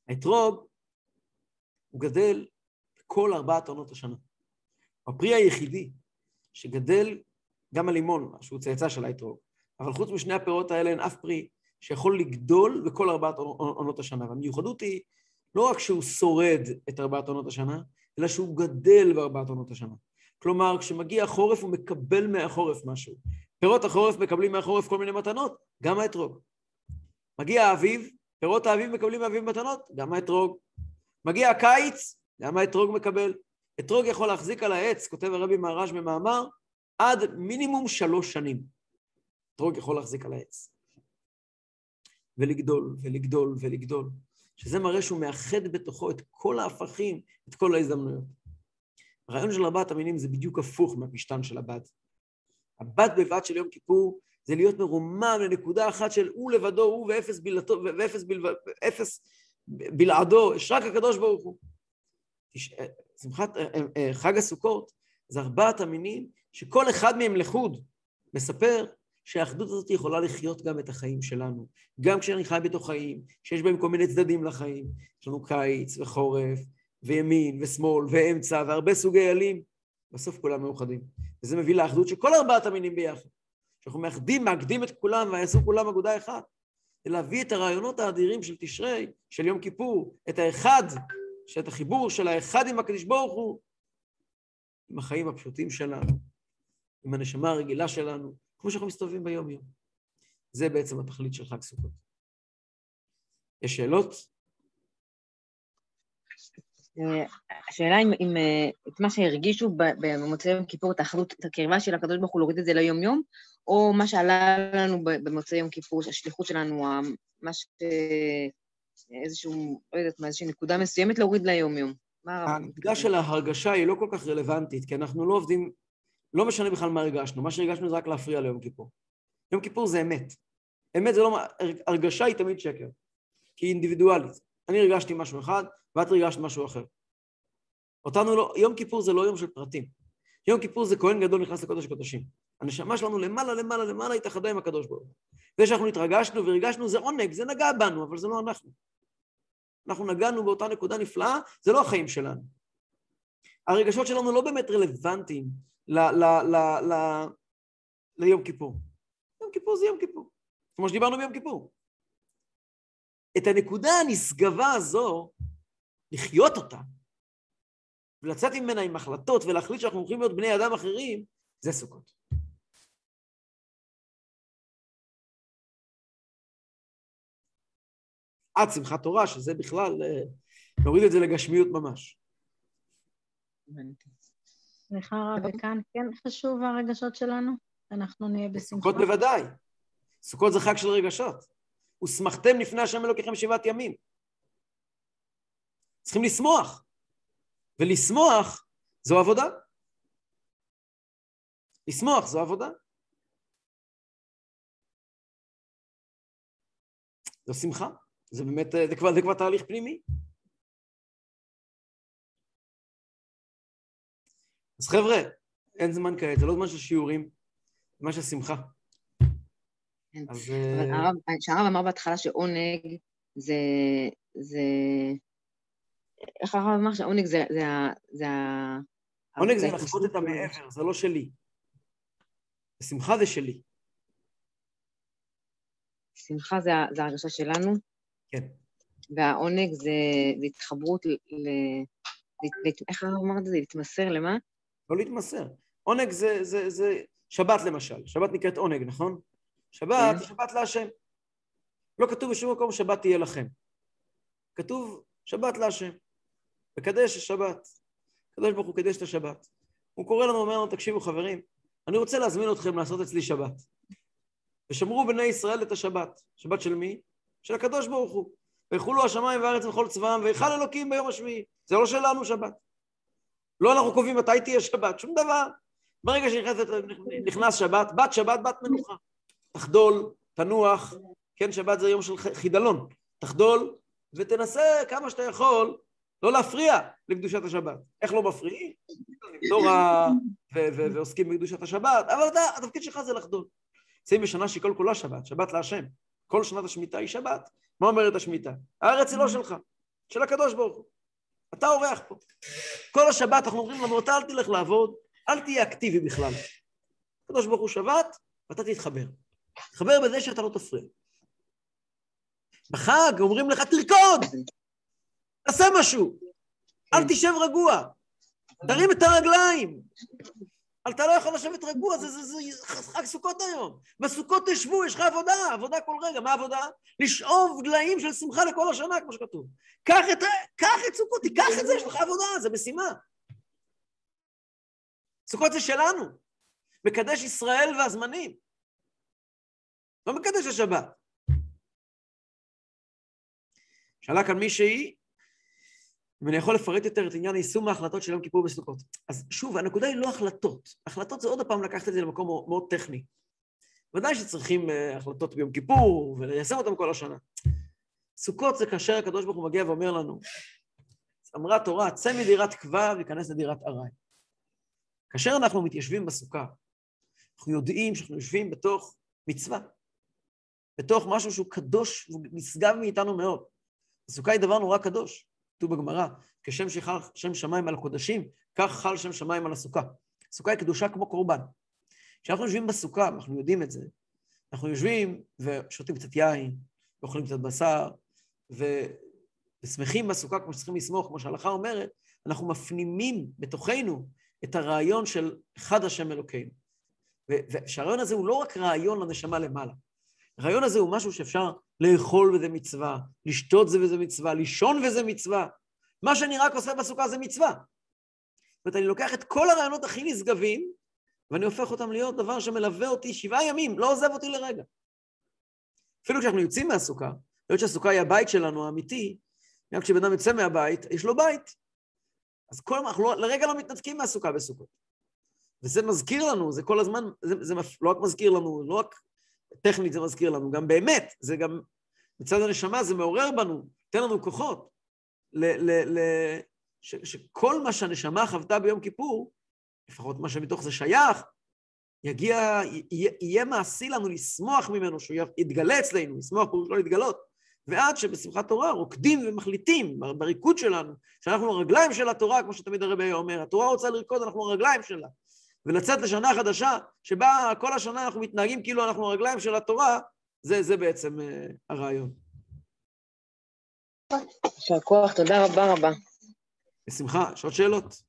האתרוג הוא גדל בכל ארבעת עונות השנה. הפרי היחידי שגדל גם הלימון, שהוא צאצא של האתרוג, אבל חוץ משני הפירות האלה אין אף פרי שיכול לגדול בכל ארבעת עונות השנה. והמיוחדות היא לא רק שהוא שורד את ארבעת עונות השנה, אלא שהוא גדל בארבעת עונות השנה. כלומר, כשמגיע החורף הוא מקבל מהחורף משהו. פירות החורף מקבלים מהחורף כל מיני מתנות, גם האתרוג. מגיע האביב, פירות האביב מקבלים מהאביב מתנות, גם האתרוג. מגיע הקיץ, גם האתרוג מקבל. אתרוג יכול להחזיק על העץ, כותב הרבי מהר"ש במאמר, עד מינימום שלוש שנים. אתרוג יכול להחזיק על העץ. ולגדול, ולגדול, ולגדול. שזה מראה שהוא מאחד בתוכו את כל ההפכים, את כל ההזדמנויות. הרעיון של ארבעת המינים זה בדיוק הפוך מהפשטן של הבד. הבד בבד של יום כיפור זה להיות מרומם לנקודה אחת של הוא לבדו, הוא ואפס, בלעתו, ואפס בל, ואפס בלעדו, יש רק הקדוש ברוך הוא. שמחת, אה, אה, חג הסוכות זה ארבעת המינים שכל אחד מהם לחוד מספר שהאחדות הזאת יכולה לחיות גם את החיים שלנו. גם כשאני חי בתוך חיים, שיש בהם כל מיני צדדים לחיים. יש לנו קיץ וחורף, וימין ושמאל ואמצע והרבה סוגי עלים, בסוף כולם מאוחדים. וזה מביא לאחדות של כל ארבעת המינים ביחד. שאנחנו מאחדים, מאגדים את כולם ויעשו כולם אגודה אחת. ולהביא את הרעיונות האדירים של תשרי, של יום כיפור, את האחד, את החיבור של האחד עם הקדוש ברוך הוא, עם החיים הפשוטים שלנו, עם הנשמה הרגילה שלנו, כמו שאנחנו מסתובבים ביום-יום. זה בעצם התכלית של חג סוכות. יש שאלות? השאלה אם, אם את מה שהרגישו במוצאי יום כיפור, את האחדות, את הקרבה של הקדוש ברוך הוא להוריד את זה ליום-יום, או מה שעלה לנו במוצאי יום כיפור, השליחות שלנו, מה ש... איזשהו, לא יודעת מה, איזושהי נקודה מסוימת להוריד ליום-יום. הנקודה של ההרגשה היא לא כל כך רלוונטית, כי אנחנו לא עובדים, לא משנה בכלל מה הרגשנו, מה שהרגשנו זה רק להפריע ליום כיפור. יום כיפור זה אמת. אמת זה לא, הרגשה היא תמיד שקר, כי היא אינדיבידואלית. אני הרגשתי משהו אחד, ואת הרגשת משהו אחר. אותנו לא, יום כיפור זה לא יום של פרטים. יום כיפור זה כהן גדול נכנס לקודש הקודשים. הנשמה שלנו למעלה, למעלה, למעלה התאחדה עם הקדוש ברוך הוא. זה שאנחנו התרגשנו והרגשנו זה עונג, זה נגע בנו, אבל זה לא אנחנו. אנחנו נגענו באותה נקודה נפלאה, זה לא החיים שלנו. הרגשות שלנו לא באמת רלוונטיים ל, ל, ל, ל, ליום כיפור. יום כיפור זה יום כיפור, כמו שדיברנו ביום כיפור. את הנקודה הנשגבה הזו, לחיות אותה, ולצאת ממנה עם החלטות ולהחליט שאנחנו הולכים להיות בני אדם אחרים, זה סוכות. עד שמחת תורה, שזה בכלל, אה, נוריד את זה לגשמיות ממש. סליחה רב, וכאן כן חשוב הרגשות שלנו? אנחנו נהיה בשמחה. סוכות בוודאי. סוכות זה חג של רגשות. ושמחתם לפני השם אלוקיכם שבעת ימים. צריכים לשמוח. ולשמוח זו עבודה. לשמוח זו עבודה. זו שמחה. זה באמת, זה כבר, זה כבר תהליך פנימי. אז חבר'ה, אין זמן כעת, זה לא זמן של שיעורים, זה זמן של שמחה. כן. אז... אה, שהרב אמר בהתחלה שעונג זה... זה... איך הרב אמר שעונג זה... זה ה... עונג זה לחוות את המעבר, זה לא שלי. שמחה זה שלי. שמחה זה, זה הרגשה שלנו? כן. והעונג זה, זה התחברות ל... ל... איך הרב אמר את זה? להתמסר למה? לא להתמסר. עונג זה, זה, זה שבת למשל. שבת נקראת עונג, נכון? שבת, כן. שבת להשם. לא כתוב בשום מקום שבת תהיה לכם. כתוב שבת להשם. וקדש השבת. הקדוש ברוך הוא קידש את השבת. הוא קורא לנו, אומר לנו, תקשיבו חברים, אני רוצה להזמין אתכם לעשות אצלי שבת. ושמרו בני ישראל את השבת. שבת של מי? של הקדוש ברוך הוא. ויחולו השמיים והארץ וכל צבאם, ויכל אלוקים ביום השביעי. זה לא שלנו שבת. לא אנחנו קובעים מתי תהיה שבת, שום דבר. ברגע שנכנס שבת, בת שבת, בת מנוחה. תחדול, תנוח, כן, שבת זה יום של חידלון. תחדול ותנסה כמה שאתה יכול לא להפריע לקדושת השבת. איך לא מפריעים? תורה ועוסקים בקדושת השבת, אבל אתה, התפקיד שלך זה לחדול. נמצאים בשנה שהיא כל כולה שבת, שבת להשם. כל שנת השמיטה היא שבת. מה אומרת השמיטה? הארץ היא לא שלך, של הקדוש ברוך הוא. אתה אורח פה. כל השבת אנחנו אומרים לנו, אתה אל תלך לעבוד, אל תהיה אקטיבי בכלל. הקדוש ברוך הוא שבת, ואתה תתחבר. תתחבר בזה שאתה לא תפריע. בחג אומרים לך, תרקוד! תעשה משהו! אל תשב רגוע! תרים את הרגליים! אתה לא יכול לשבת רגוע, זה, זה, זה חג סוכות היום. בסוכות תשבו, יש לך עבודה, עבודה כל רגע. מה עבודה? לשאוב דליים של שמחה לכל השנה, כמו שכתוב. קח את, קח את סוכות, תיקח את זה, יש לך עבודה, זה משימה. סוכות זה שלנו. מקדש ישראל והזמנים. לא מקדש השבת. שאלה כאן מישהי, אם אני יכול לפרט יותר את עניין יישום ההחלטות של יום כיפור בסוכות. אז שוב, הנקודה היא לא החלטות. החלטות זה עוד פעם לקחת את זה למקום מאוד טכני. ודאי שצריכים uh, החלטות ביום כיפור וליישם אותן כל השנה. סוכות זה כאשר הקדוש ברוך הוא מגיע ואומר לנו, אמרה תורה, צא מדירת קבע וייכנס לדירת ארעי. כאשר אנחנו מתיישבים בסוכה, אנחנו יודעים שאנחנו יושבים בתוך מצווה, בתוך משהו שהוא קדוש ונשגב מאיתנו מאוד. הסוכה היא דבר נורא קדוש, כתוב בגמרא, כשם שחל שם שמיים על הקודשים, כך חל שם שמיים על הסוכה. הסוכה היא קדושה כמו קורבן. כשאנחנו יושבים בסוכה, אנחנו יודעים את זה, אנחנו יושבים ושותים קצת יין, ואוכלים קצת בשר, ו... ושמחים בסוכה כמו שצריכים לשמוח, כמו שההלכה אומרת, אנחנו מפנימים בתוכנו את הרעיון של אחד השם אלוקינו. ושהרעיון הזה הוא לא רק רעיון לנשמה למעלה. הרעיון הזה הוא משהו שאפשר לאכול וזה מצווה, לשתות זה וזה מצווה, לישון וזה מצווה. מה שאני רק עושה בסוכה זה מצווה. זאת אומרת, אני לוקח את כל הרעיונות הכי נשגבים, ואני הופך אותם להיות דבר שמלווה אותי שבעה ימים, לא עוזב אותי לרגע. אפילו כשאנחנו יוצאים מהסוכה, היות שהסוכה היא הבית שלנו האמיתי, גם כשבן אדם יוצא מהבית, יש לו בית. אז כל אנחנו לא, לרגע לא מתנתקים מהסוכה בסוכות. וזה מזכיר לנו, זה כל הזמן, זה, זה לא רק מזכיר לנו, לא רק טכנית זה מזכיר לנו, גם באמת, זה גם, מצד הנשמה זה מעורר בנו, תן לנו כוחות, ל, ל, ל, ש, שכל מה שהנשמה חוותה ביום כיפור, לפחות מה שמתוך זה שייך, יגיע, יהיה, יהיה מעשי לנו לשמוח ממנו, שהוא יתגלה אצלנו, לשמוח פירוש לא להתגלות, ועד שבשמחת תורה רוקדים ומחליטים בריקוד שלנו, שאנחנו הרגליים של התורה, כמו שתמיד הרבי אומר, התורה רוצה לרקוד, אנחנו הרגליים שלה. ולצאת לשנה חדשה, שבה כל השנה אנחנו מתנהגים כאילו אנחנו הרגליים של התורה, זה, זה בעצם uh, הרעיון. יישר כוח, תודה רבה רבה. בשמחה, יש עוד שאלות?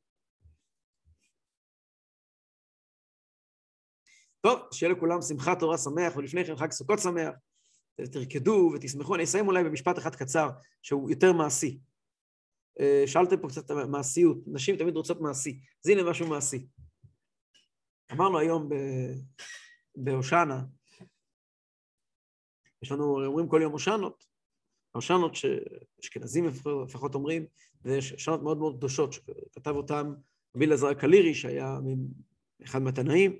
טוב, שיהיה לכולם שמחת תורה שמח, ולפני כן חג סוכות שמח. תרקדו ותשמחו. אני אסיים אולי במשפט אחד קצר, שהוא יותר מעשי. אה, שאלתם פה קצת מעשיות, נשים תמיד רוצות מעשי, אז הנה משהו מעשי. אמרנו היום בהושענא, יש לנו, אומרים כל יום הושענות, הושענות שאשכנזים לפחות אומרים, ויש הושענות מאוד מאוד קדושות, שכתב אותם רבי אלעזר הקלירי, שהיה אחד מהתנאים.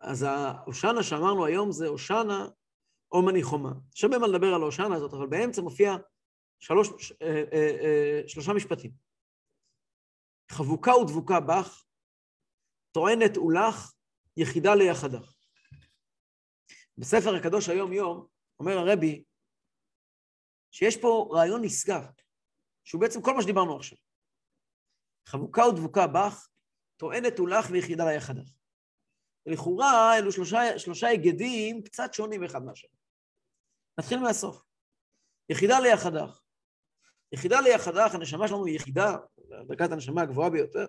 אז ההושענא שאמרנו היום זה הושענא אומני חומה. יש הרבה מה לדבר על ההושענא הזאת, אבל באמצע מופיע שלוש, אה, אה, אה, שלושה משפטים. חבוקה ודבוקה בך, טוענת ולך, יחידה ליחדך. בספר הקדוש היום-יום אומר הרבי שיש פה רעיון נשגב, שהוא בעצם כל מה שדיברנו עכשיו. חבוקה ודבוקה בך, טוענת ולך ויחידה ליחדך. לכאורה אלו שלושה, שלושה היגדים קצת שונים אחד מהשני. נתחיל מהסוף. יחידה ליחדך. יחידה ליחדך, הנשמה שלנו היא יחידה, דרגת הנשמה הגבוהה ביותר,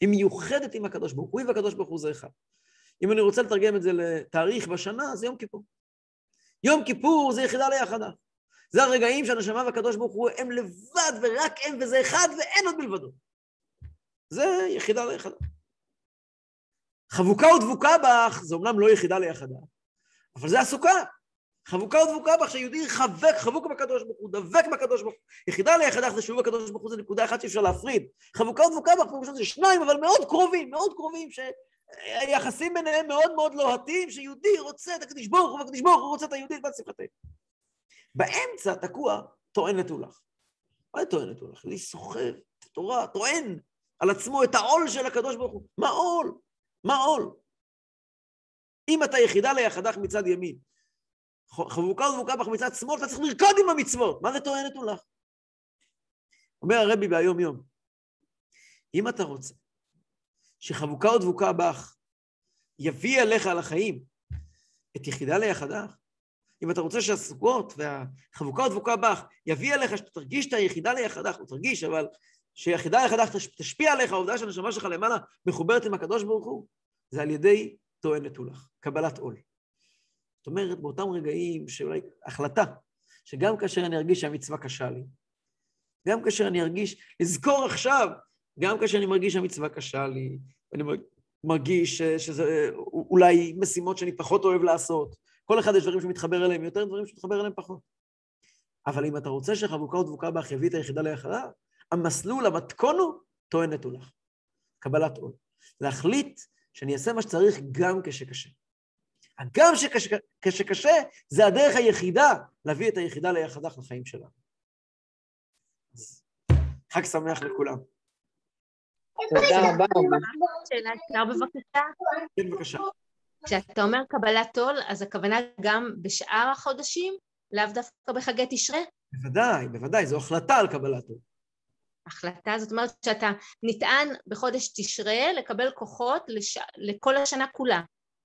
היא מיוחדת עם הקדוש ברוך הוא, היא והקדוש ברוך הוא זה אחד. אם אני רוצה לתרגם את זה לתאריך בשנה, זה יום כיפור. יום כיפור זה יחידה ליחדה. זה הרגעים שהנשמה והקדוש ברוך הוא הם לבד ורק הם וזה אחד ואין עוד מלבדו. זה יחידה ליחדה. חבוקה ודבוקה בך, זה אומנם לא יחידה ליחדה, אבל זה הסוכה. חבוקה ודבוקה בך, שיהודי חבק, חבוק בקדוש ברוך הוא, דבק בקדוש ברוך הוא. יחידה ליחדך זה שוב בקדוש ברוך הוא, זה נקודה אחת שאי אפשר להפריד. חבוקה ודבוקה בך, פירושו זה שניים, אבל מאוד קרובים, מאוד קרובים, שהיחסים ביניהם מאוד מאוד לוהטים, שיהודי רוצה את הקדיש ברוך הוא, והקדיש ברוך הוא רוצה את היהודי, את שמחתנו. באמצע תקוע טוען לתולך. מה זה טוען לתולך? אני סוחב את התורה, טוען על עצמו את העול של הקדוש ברוך הוא. מה עול? מה עול? אם אתה יחידה ליחדך מצד ימין, חבוקה ודבוקה מצד שמאל, אתה צריך לרקוד עם המצוות. מה זה טוענת לך? אומר הרבי ביום יום, אם אתה רוצה שחבוקה ודבוקה בך יביא עליך על החיים את יחידה ליחדך, אם אתה רוצה שהסוכות והחבוקה ודבוקה בך יביא עליך שאתה תרגיש את היחידה ליחדך, לא תרגיש, אבל שיחידה ליחדך תשפיע עליך, העובדה שהנשמה שלך למעלה מחוברת עם הקדוש ברוך הוא, זה על ידי טוענת הוא לך, קבלת עול. זאת אומרת, באותם רגעים שאולי החלטה, שגם כאשר אני ארגיש שהמצווה קשה לי, גם כאשר אני ארגיש, לזכור עכשיו, גם כאשר אני מרגיש שהמצווה קשה לי, אני מרגיש שזה אולי משימות שאני פחות אוהב לעשות, כל אחד יש דברים שמתחבר אליהם יותר, דברים שמתחבר אליהם פחות. אבל אם אתה רוצה שחבוקה ודבוקה את היחידה ליחדה, המסלול, המתכון הוא טוען נטו לך. קבלת עול. להחליט שאני אעשה מה שצריך גם כשקשה. הגם כשקשה זה הדרך היחידה להביא את היחידה ליחדך לחיים שלנו. חג שמח לכולם. תודה רבה. שאלה אפשר בבקשה? כן, בבקשה. כשאתה אומר קבלת עול, אז הכוונה גם בשאר החודשים, לאו דווקא בחגי תשרה? בוודאי, בוודאי, זו החלטה על קבלת עול. החלטה, זאת אומרת שאתה נטען בחודש תשרה לקבל כוחות לש... לכל השנה כולה.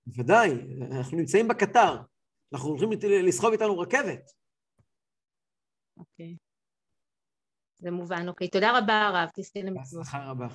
בוודאי, אנחנו נמצאים בקטר, אנחנו הולכים לסחוב איתנו רכבת. אוקיי. זה מובן, אוקיי. תודה רבה, הרב, תזכה למצוות. בהצלחה רבה.